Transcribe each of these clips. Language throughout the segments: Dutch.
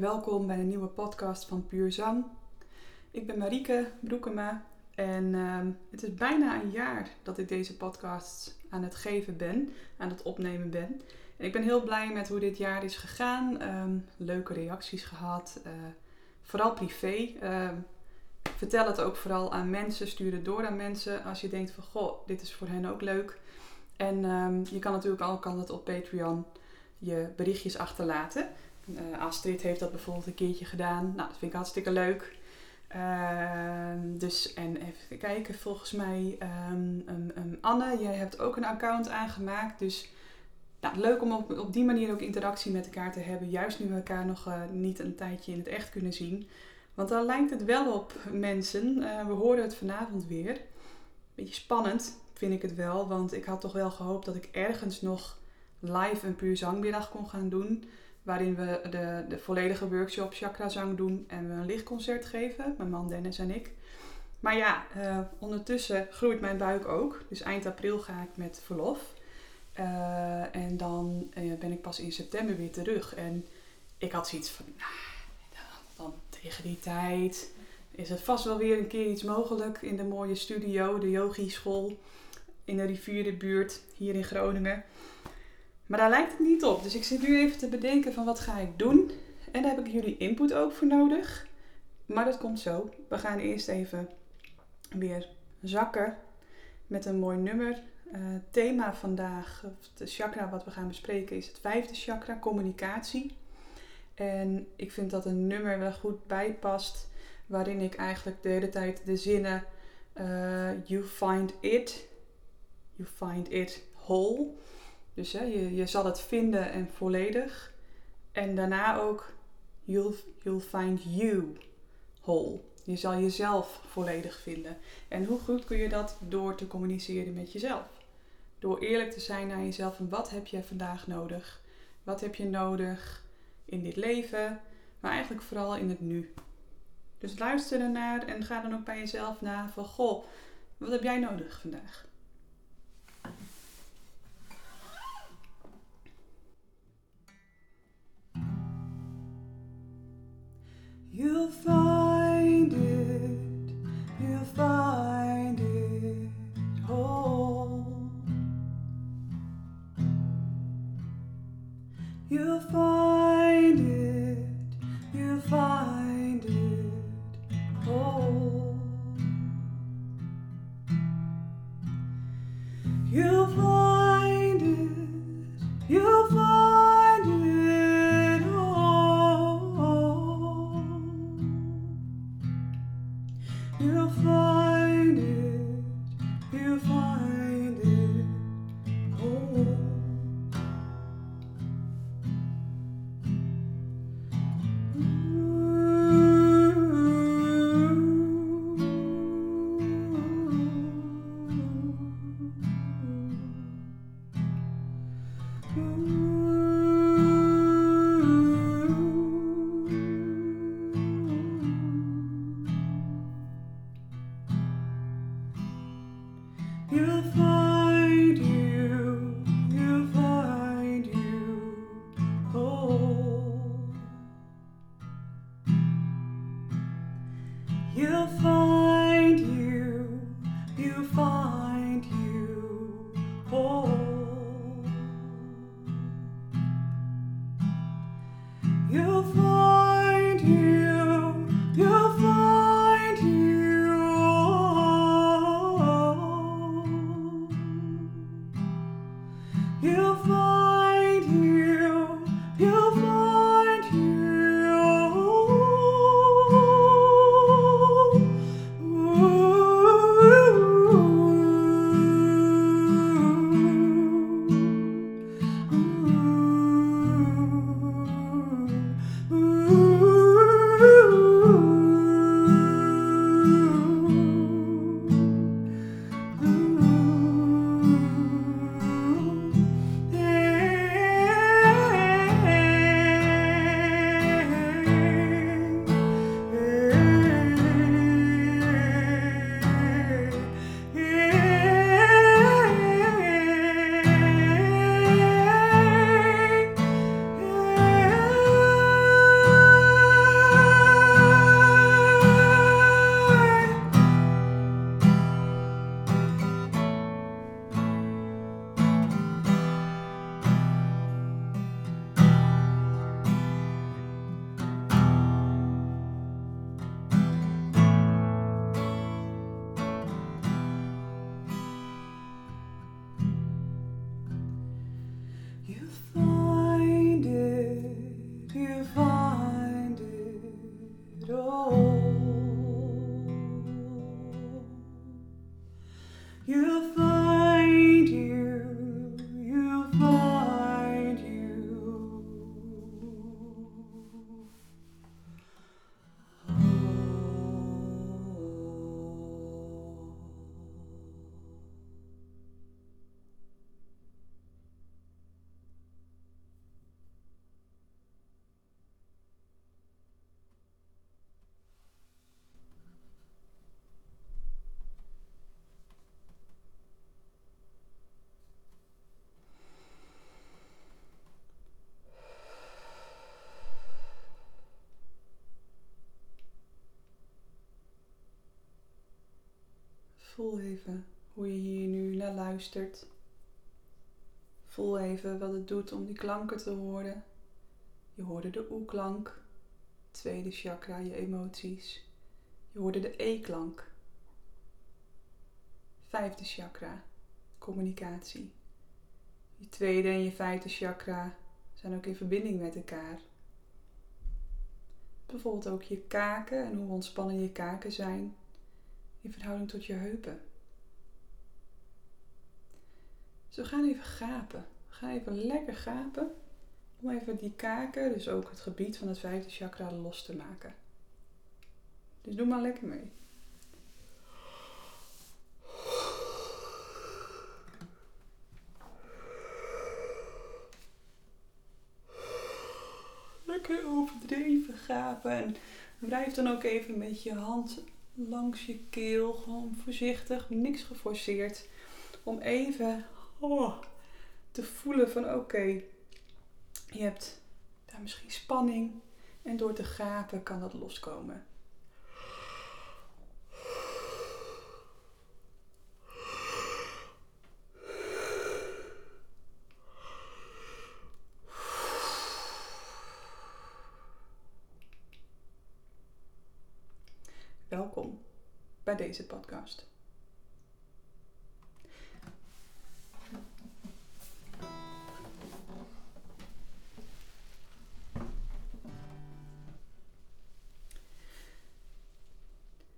welkom bij een nieuwe podcast van Puur Zang. Ik ben Marieke Broekema en ehm, het is bijna een jaar dat ik deze podcast aan het geven ben, aan het opnemen ben. En ik ben heel blij met hoe dit jaar is gegaan. Ehm, leuke reacties gehad, uh, vooral privé. Ehm, vertel het ook vooral aan mensen, stuur het door aan mensen als je denkt van goh, dit is voor hen ook leuk. En je kan natuurlijk ook altijd op Patreon je berichtjes achterlaten. Uh, Astrid heeft dat bijvoorbeeld een keertje gedaan. Nou, dat vind ik hartstikke leuk. Uh, dus, en even kijken, volgens mij, um, Anne, jij hebt ook een account aangemaakt. Dus nou, leuk om op, die manier ook interactie met elkaar te hebben. Juist nu we elkaar nog uh, niet een tijdje in het echt kunnen zien. Want dan lijkt het wel op mensen. Uh, we horen het vanavond weer. Beetje spannend vind ik het wel. Want ik had toch wel gehoopt dat ik ergens nog live een puur zangmiddag kon gaan doen waarin we de, de volledige workshop chakra zang doen en we een lichtconcert geven, mijn man Dennis en ik. Maar ja, uh, ondertussen groeit mijn buik ook. Dus eind april ga ik met verlof. Uh, en dan uh, ben ik pas in september weer terug. En ik had zoiets van, nou, dan tegen die tijd is het vast wel weer een keer iets mogelijk in de mooie studio, de yogi school in de rivierenbuurt hier in Groningen. Maar daar lijkt het niet op. Dus ik zit nu even te bedenken van wat ga ik doen. En daar heb ik jullie input ook voor nodig. Maar dat komt zo. We gaan eerst even weer zakken met een mooi nummer. Uh, thema vandaag, de chakra wat we gaan bespreken, is het vijfde chakra, communicatie. En ik vind dat een nummer wel goed bijpast, waarin ik eigenlijk de hele tijd de zinnen uh, You find it, you find it whole dus je zal het vinden en volledig. En daarna ook, you'll, you'll find you whole. Je zal jezelf volledig vinden. En hoe goed kun je dat door te communiceren met jezelf? Door eerlijk te zijn naar jezelf en wat heb je vandaag nodig? Wat heb je nodig in dit leven? Maar eigenlijk vooral in het nu. Dus luister ernaar en ga dan ook bij jezelf na van goh, wat heb jij nodig vandaag? You'll find it, you'll find it whole. You'll find it, you'll find it whole. You'll find You'll Voel even hoe je hier nu naar luistert. Voel even wat het doet om die klanken te horen. Je hoorde de oe-klank, tweede chakra, je emoties. Je hoorde de e-klank, vijfde chakra, communicatie. Je tweede en je vijfde chakra zijn ook in verbinding met elkaar. Bijvoorbeeld ook je kaken en hoe ontspannen je kaken zijn in verhouding tot je heupen. We gaan even gapen. Gaan even lekker gapen om even die kaken, dus ook het gebied van het vijfde chakra, los te maken. Dus doe maar lekker mee. Lekker overdreven gapen. En wrijf dan ook even met je hand langs je keel. Gewoon voorzichtig, niks geforceerd. Om even oh, te voelen van oké, je hebt daar misschien spanning. En door te gapen kan dat loskomen. Welkom bij deze podcast.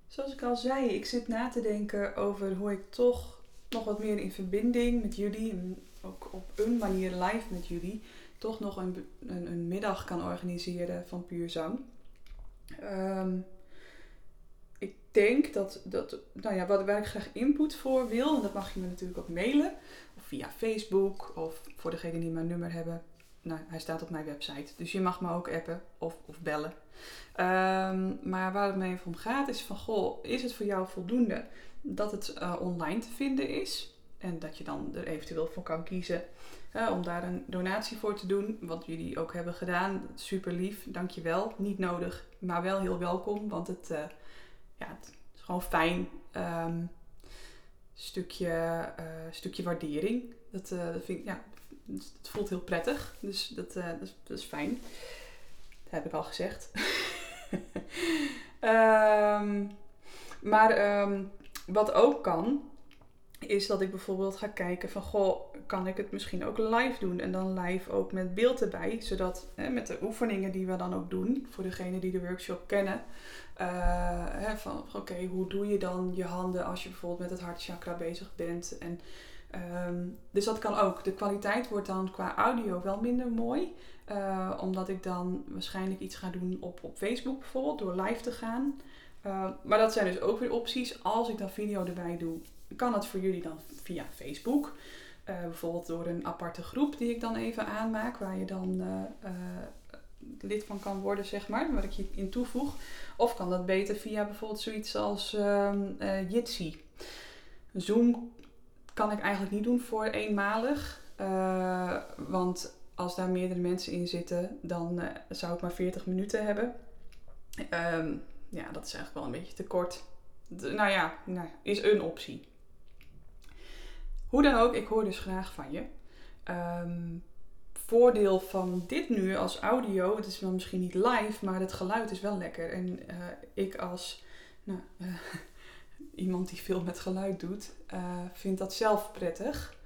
Zoals ik al zei, ik zit na te denken over hoe ik toch nog wat meer in verbinding met jullie, ook op een manier live met jullie, toch nog een, een, een middag kan organiseren van puur zang. Ehm, denk dat, dat nou ja, waar ik graag input voor wil, en dat mag je me natuurlijk ook mailen, of via Facebook, of voor degenen die mijn nummer hebben, nou, hij staat op mijn website. Dus je mag me ook appen of, of bellen. Um, maar waar het me even om gaat is van, goh, is het voor jou voldoende dat het uh, online te vinden is? En dat je dan er eventueel voor kan kiezen uh, om daar een donatie voor te doen. Wat jullie ook hebben gedaan. Super lief, dankjewel. Niet nodig, maar wel heel welkom. Want het, uh, ja, het is gewoon fijn. Um, stukje, stukje waardering. Dat, dat vind ik, ja, het voelt heel prettig. Dus dat, uh, dat, is, dat, is, fijn. Dat heb ik al gezegd. um, maar um, wat ook kan, is dat ik bijvoorbeeld ga kijken van, goh, kan ik het misschien ook live doen? En dan live ook met beeld erbij, zodat hè, met de oefeningen die we dan ook doen, voor degenen die de workshop kennen, uh, hè, van oké, hoe doe je dan je handen als je bijvoorbeeld met het hartchakra bezig bent? En Um, dus dat kan ook. De kwaliteit wordt dan qua audio wel minder mooi. Uh, omdat ik dan waarschijnlijk iets ga doen op, op Facebook bijvoorbeeld, door live te gaan. Uh, maar dat zijn dus ook weer opties. Als ik dan video erbij doe, kan het voor jullie dan via Facebook. Uh, bijvoorbeeld door een aparte groep die ik dan even aanmaak, waar je dan lid van kan worden, zeg maar, waar ik je in toevoeg. Of kan dat beter via bijvoorbeeld zoiets als Jitsi. Zoom kan ik eigenlijk niet doen voor eenmalig. Want als daar meerdere mensen in zitten, dan zou ik maar 40 minuten hebben. Um, ja, dat is eigenlijk wel een beetje te kort. Nou ja, nou, is een optie. Hoe dan ook, ik hoor dus graag van je. Um, voordeel van dit nu als audio, het is wel misschien niet live, maar het geluid is wel lekker. En uh, ik als nou, iemand die veel met geluid doet, uh, vindt dat zelf prettig.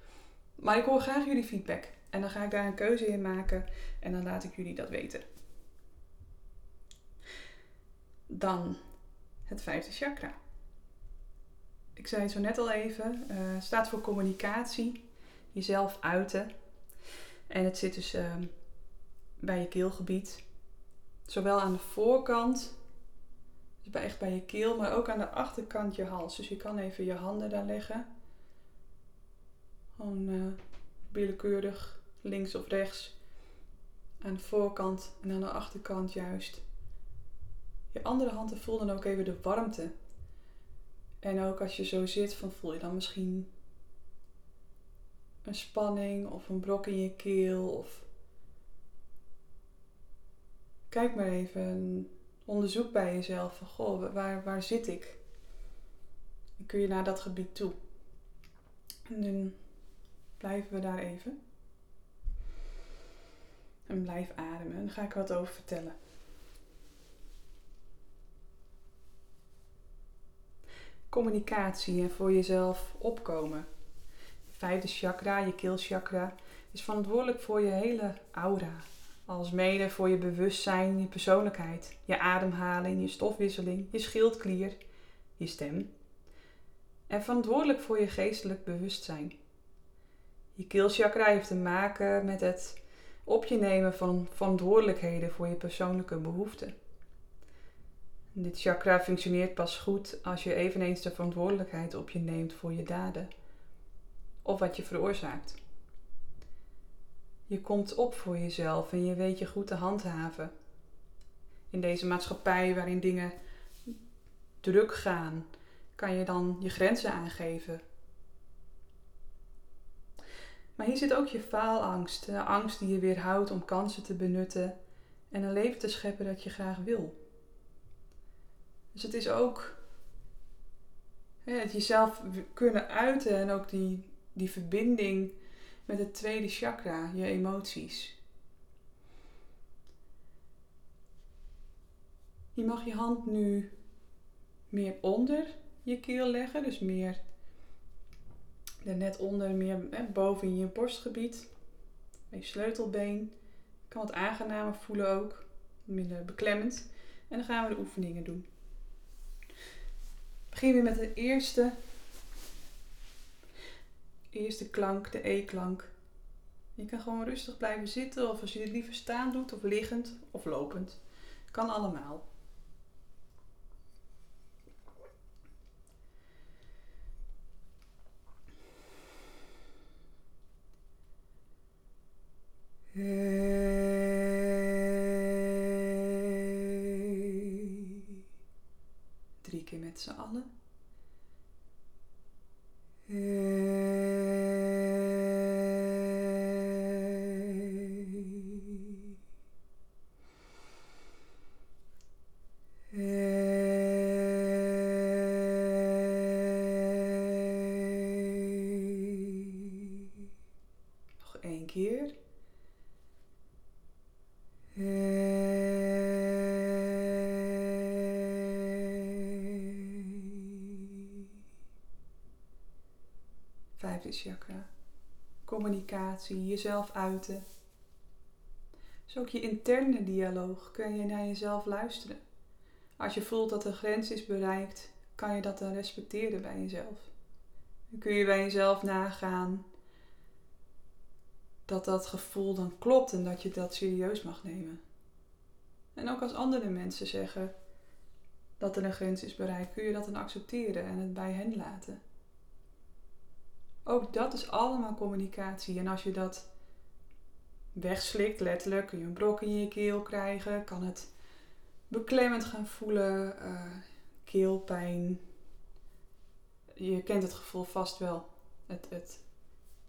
Maar ik hoor graag jullie feedback. En dan ga ik daar een keuze in maken en dan laat ik jullie dat weten. Dan het vijfde chakra. Ik zei het zo net al even, uh, staat voor communicatie, jezelf uiten. En het zit dus uh, bij je keelgebied. Zowel aan de voorkant dus bij, echt bij je keel, maar ook aan de achterkant je hals. Dus je kan even je handen daar leggen. Gewoon uh, willekeurig, links of rechts. Aan de voorkant en aan de achterkant juist. Je andere handen voel dan ook even de warmte. En ook als je zo zit, van voel je dan misschien een spanning of een brok in je keel. Of kijk maar even onderzoek bij jezelf goh, waar, waar zit ik? Dan kun je naar dat gebied toe. En dan blijven we daar even. En blijf ademen. En dan ga ik wat over vertellen. Communicatie en voor jezelf opkomen. Je vijfde chakra, je keelchakra, is verantwoordelijk voor je hele aura. Als mede voor je bewustzijn, je persoonlijkheid, je ademhaling, je stofwisseling, je schildklier, je stem. En verantwoordelijk voor je geestelijk bewustzijn. Je keelchakra heeft te maken met het op je nemen van verantwoordelijkheden voor je persoonlijke behoeften. Dit chakra functioneert pas goed als je eveneens de verantwoordelijkheid op je neemt voor je daden of wat je veroorzaakt. Je komt op voor jezelf en je weet je goed te handhaven. In deze maatschappij waarin dingen druk gaan, kan je dan je grenzen aangeven. Maar hier zit ook je faalangst, de angst die je weerhoudt om kansen te benutten en een leven te scheppen dat je graag wil. Dus het is ook het jezelf kunnen uiten en ook die, die verbinding met het tweede chakra, je emoties. Je mag je hand nu meer onder je keel leggen, dus meer er net onder, meer boven in je borstgebied, je sleutelbeen. Kan wat aangenamer voelen ook, minder beklemmend. En dan gaan we de oefeningen doen. Begin weer met de eerste eerste klank, de E-klank. Je kan gewoon rustig blijven zitten of als je het liever staan doet of liggend of lopend. Kan allemaal. Drie met z'n allen. Communicatie, jezelf uiten. Dus ook je interne dialoog kun je naar jezelf luisteren. Als je voelt dat de grens is bereikt, kan je dat dan respecteren bij jezelf. Dan kun je bij jezelf nagaan dat dat gevoel dan klopt en dat je dat serieus mag nemen. En ook als andere mensen zeggen dat er een grens is bereikt, kun je dat dan accepteren en het bij hen laten. Ook dat is allemaal communicatie. En als je dat wegslikt, letterlijk, kun je een brok in je keel krijgen, kan het beklemmend gaan voelen, uh, keelpijn. Je kent het gevoel vast wel. Het, het,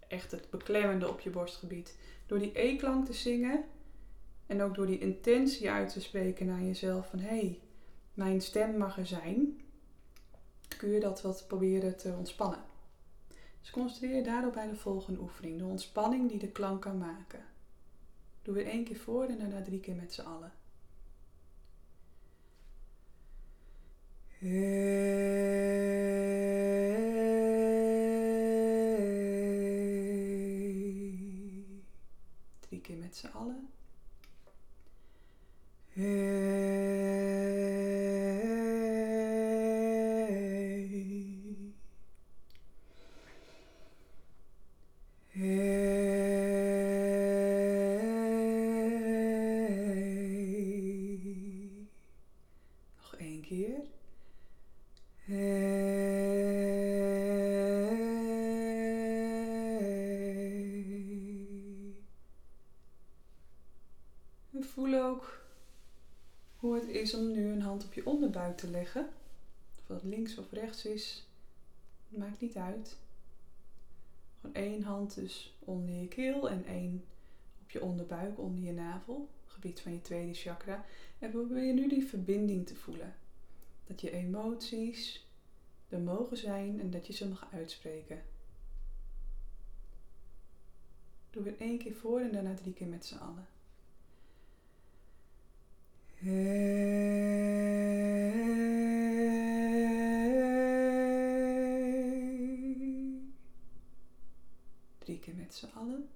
echt het beklemmende op je borstgebied. Door die E-klank te zingen en ook door die intentie uit te spreken naar jezelf van hé, hey, mijn stem mag er zijn, kun je dat wat proberen te ontspannen. Dus concentreer je daarop bij de volgende oefening, de ontspanning die de klank kan maken. Doe weer één keer voor en daarna drie keer met z'n allen. Drie keer met z'n allen. Voel ook hoe het is om nu een hand op je onderbuik te leggen. Of dat links of rechts is, maakt niet uit. Gewoon één hand dus onder je keel en één op je onderbuik, onder je navel, gebied van je tweede chakra. En probeer nu die verbinding te voelen. Dat je emoties er mogen zijn en dat je ze mag uitspreken. Doe het één keer voor en daarna drie keer met z'n allen. Drie keer met z'n allen.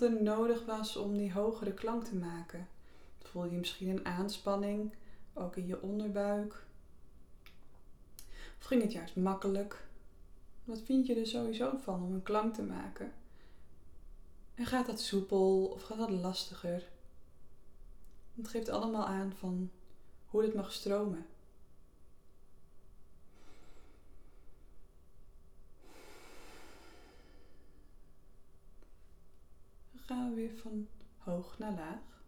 Er nodig was om die hogere klank te maken. Voel je misschien een aanspanning, ook in je onderbuik? Of ging het juist makkelijk? Wat vind je er sowieso van om een klank te maken? En gaat dat soepel of gaat dat lastiger? Het geeft allemaal aan van hoe het mag stromen. Dan gaan we weer van hoog naar laag.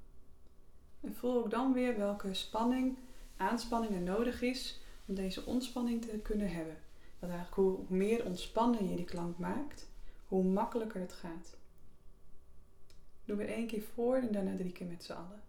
En voel ook dan weer welke spanning, aanspanning er nodig is om deze ontspanning te kunnen hebben. Dat eigenlijk hoe meer ontspannen je die klank maakt, hoe makkelijker het gaat. Doe weer één keer voor en daarna drie keer met z'n allen.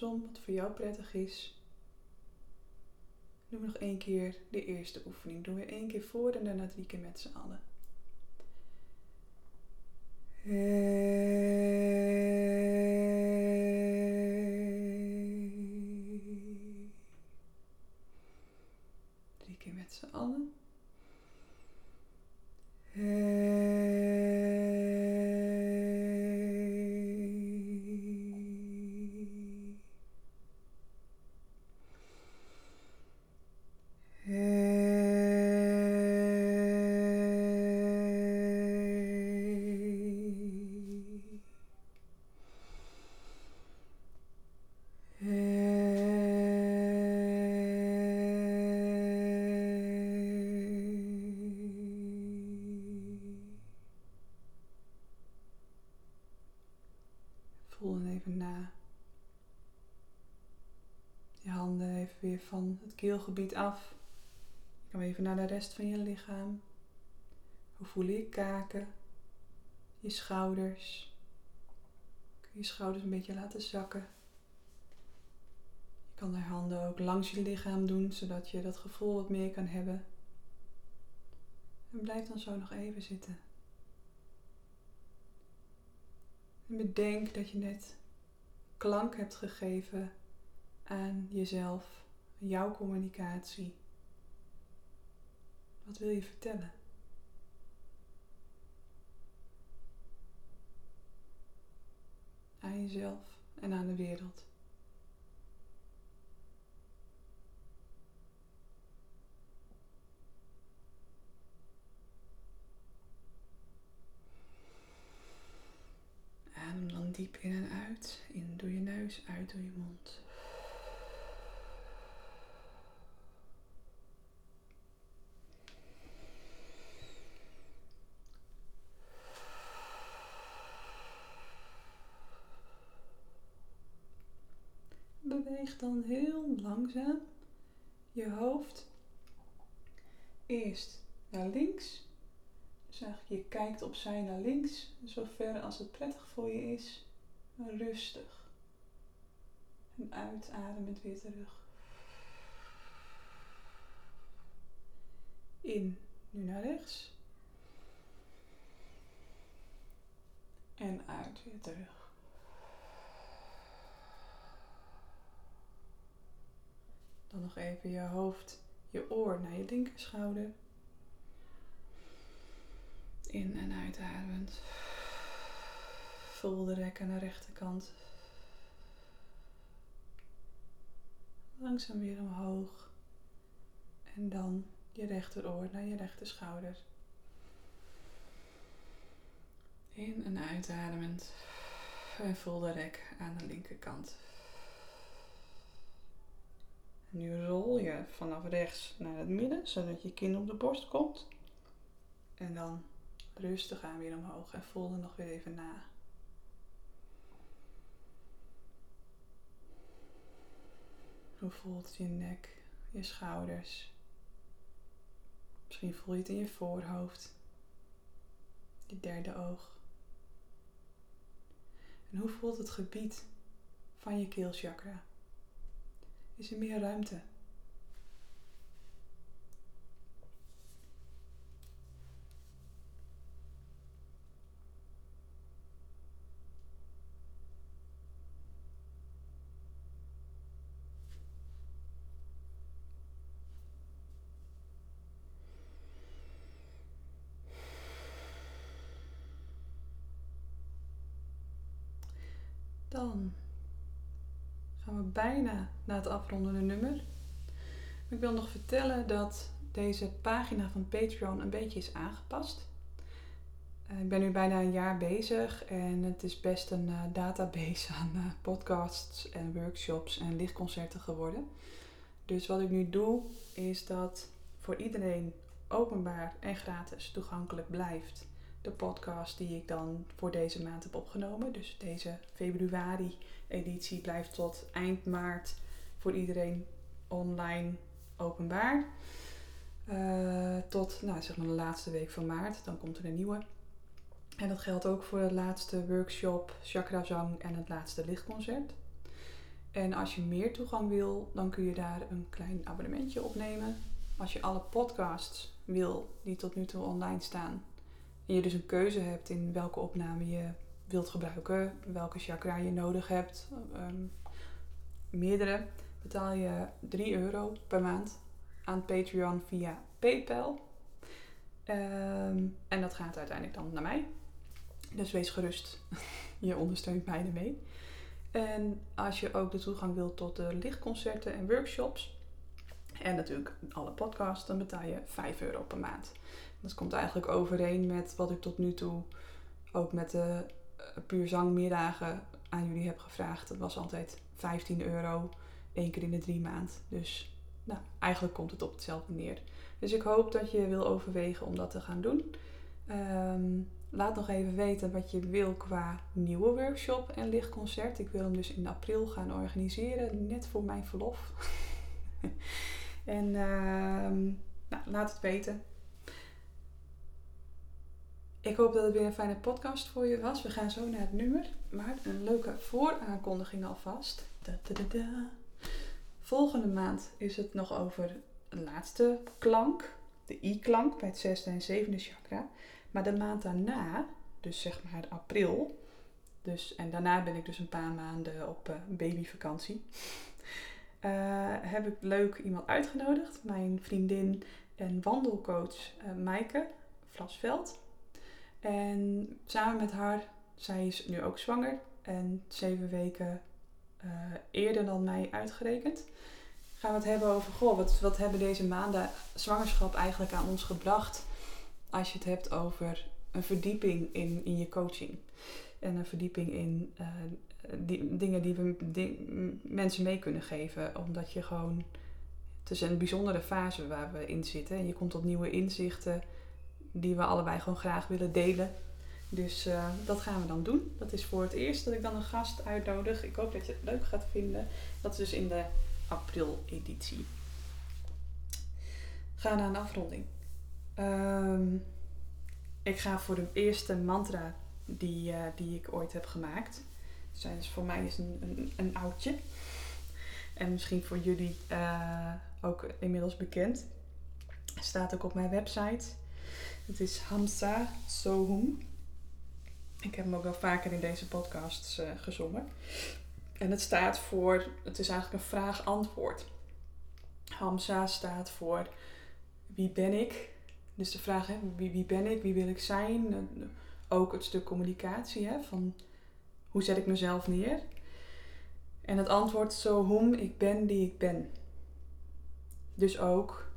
Wat voor jou prettig is. Doen we nog één keer de eerste oefening. Doen we één keer voor en daarna drie keer met z'n allen. Van het keelgebied af. Je kan even naar de rest van je lichaam. Hoe voel je kaken? Je schouders. Kun je schouders een beetje laten zakken. Je kan de handen ook langs je lichaam doen, zodat je dat gevoel wat meer kan hebben. En blijf dan zo nog even zitten. En bedenk dat je net klank hebt gegeven aan jezelf, jouw communicatie. Wat wil je vertellen? Aan jezelf en aan de wereld. Adem dan diep in en uit. In door je neus, uit door je mond. Beweeg dan heel langzaam je hoofd eerst naar links dus je kijkt opzij naar links, zover als het prettig voor je is, rustig. En uitademend weer terug. In, nu naar rechts. En uit weer terug. Dan nog even je hoofd, je oor naar je linkerschouder. In en uitademend. Voel de rek aan de rechterkant. Langzaam weer omhoog. En dan je rechteroor naar je rechterschouder. In en uitademend. En voel de rek aan de linkerkant. Nu rol je vanaf rechts naar het midden, zodat je kin op de borst komt. En dan rustig aan weer omhoog en voel er nog weer even na. Hoe voelt je nek, je schouders? Misschien voel je het in je voorhoofd, je derde oog. En hoe voelt het gebied van je keelchakra? Is er meer ruimte? Dan gaan we bijna het afrondende nummer. Ik wil nog vertellen dat deze pagina van Patreon een beetje is aangepast. Eh, ik ben nu bijna een jaar bezig en het is best een uh, database aan uh, podcasts en workshops en lichtconcerten geworden. Dus wat ik nu doe is dat voor iedereen openbaar en gratis toegankelijk blijft de podcast die ik dan voor deze maand heb opgenomen. Dus deze februari-editie blijft tot eind maart voor iedereen online openbaar. Uh, tot nou, zeg maar de laatste week van maart, dan komt er een nieuwe. En dat geldt ook voor de laatste workshop, chakra zang en het laatste lichtconcert. En als je meer toegang wil, dan kun je daar een klein abonnementje opnemen. Als je alle podcasts wil die tot nu toe online staan, en je dus een keuze hebt in welke opname je wilt gebruiken, welke chakra je nodig hebt, ehm, meerdere, betaal je 3 euro per maand aan Patreon via PayPal. Ehm, en dat gaat uiteindelijk dan naar mij. Dus wees gerust, je ondersteunt mij ermee. En als je ook de toegang wilt tot de lichtconcerten en workshops, en natuurlijk alle podcasts, dan betaal je 5 euro per maand. Dat komt eigenlijk overeen met wat ik tot nu toe ook met de uh, puur zangmiddagen aan jullie heb gevraagd. Dat was altijd 15 euro, één keer in de drie maand. Dus nou, eigenlijk komt het op hetzelfde neer. Dus ik hoop dat je wil overwegen om dat te gaan doen. Ehm, laat nog even weten wat je wil qua nieuwe workshop en lichtconcert. Ik wil hem dus in april gaan organiseren, net voor mijn verlof. en uh, nou, laat het weten. Ik hoop dat het weer een fijne podcast voor je was. We gaan zo naar het nummer. Maar een leuke vooraankondiging alvast. Volgende maand is het nog over een laatste klank. De I-klank bij het zesde en zevende chakra. Maar de maand daarna, dus zeg maar april. Dus, en daarna ben ik dus een paar maanden op uh, babyvakantie. Uh, heb ik leuk iemand uitgenodigd. Mijn vriendin en wandelcoach uh, Maaike Vlasveld. En samen met haar, zij is nu ook zwanger en zeven weken uh, eerder dan mij uitgerekend, gaan we het hebben over, goh, wat, wat hebben deze maanden zwangerschap eigenlijk aan ons gebracht als je het hebt over een verdieping in, in je coaching. En een verdieping in uh, die, dingen die we mensen mee kunnen geven. Omdat je gewoon, het is een bijzondere fase waar we in zitten. En je komt tot nieuwe inzichten die we allebei gewoon graag willen delen. Dus uh, dat gaan we dan doen. Dat is voor het eerst dat ik dan een gast uitnodig. Ik hoop dat je het leuk gaat vinden. Dat is dus in de april-editie. Ga naar een afronding. Um, ik ga voor de eerste mantra die, uh, die ik ooit heb gemaakt. Dus voor mij is een, een, oudje. En misschien voor jullie uh, ook inmiddels bekend. Staat ook op mijn website. Het is Hamza Sohum. Ik heb hem ook wel vaker in deze podcasts uh, gezongen. En het staat voor, het is eigenlijk een vraag-antwoord. Hamza staat voor wie ben ik? Dus de vraag, hè, wie, wie ben ik? Wie wil ik zijn? Ook het stuk communicatie, hè, van hoe zet ik mezelf neer? En het antwoord zo hoe ik ben die ik ben. Dus ook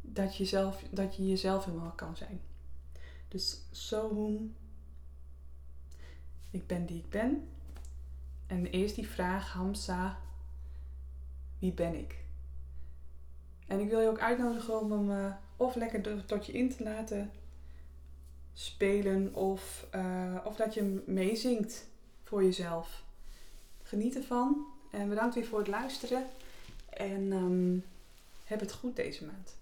dat je, zelf, dat je jezelf helemaal kan zijn. Dus zo ik ben die ik ben. En eerst die vraag, Hamza, wie ben ik? En ik wil je ook uitnodigen om hem uh, of lekker tot je in te laten spelen of, uh, of dat je meezingt voor jezelf. Geniet ervan en bedankt weer voor het luisteren. En um, heb het goed deze maand.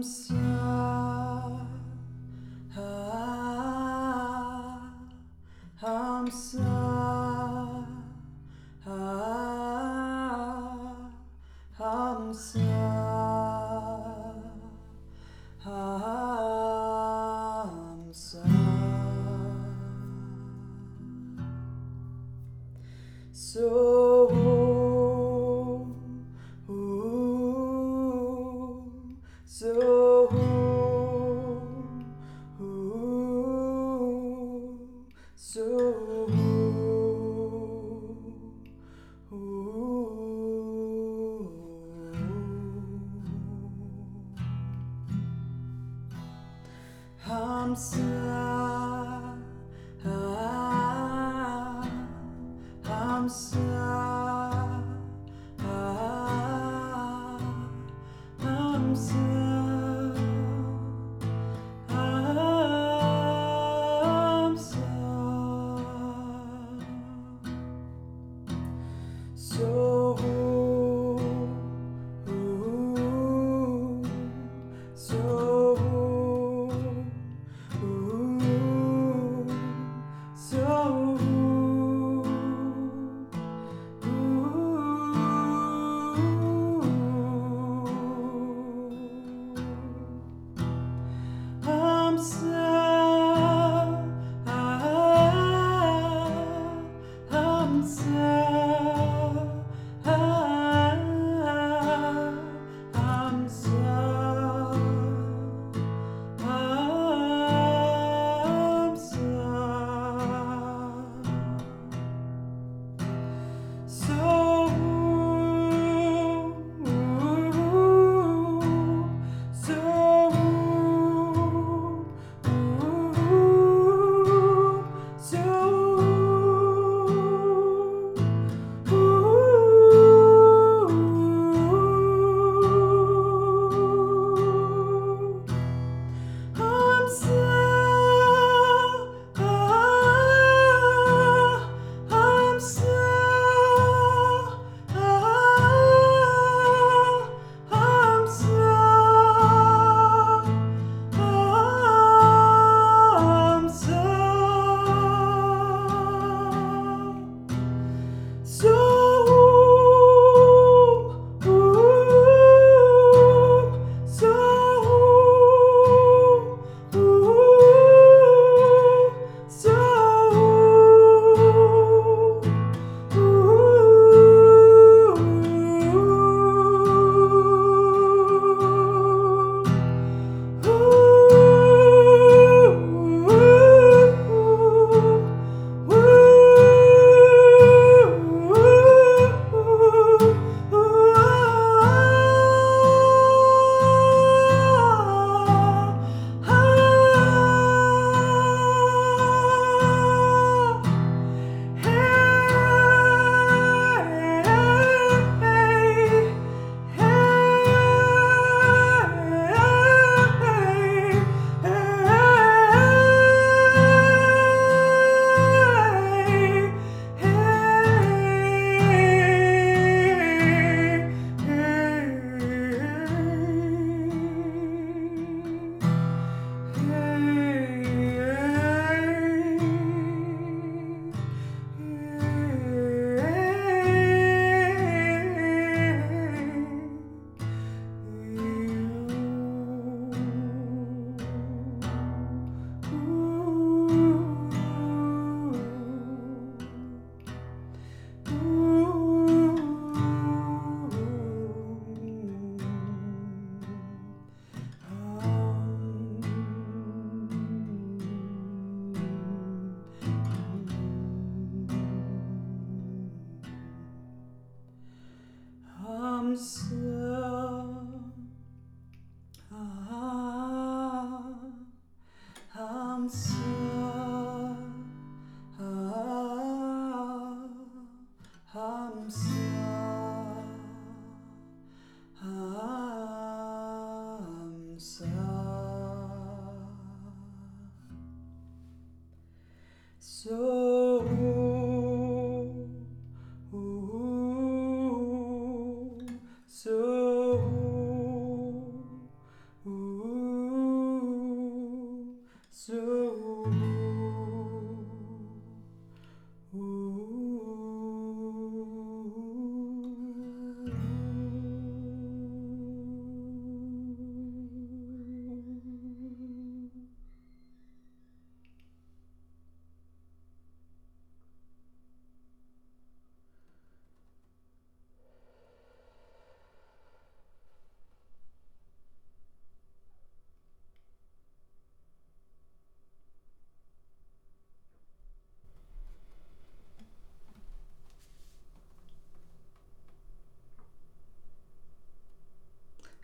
Hamza, ha,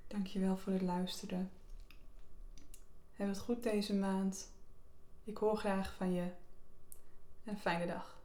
Dankjewel voor het luisteren. Heb het goed deze maand. Ik hoor graag van je. En een fijne dag.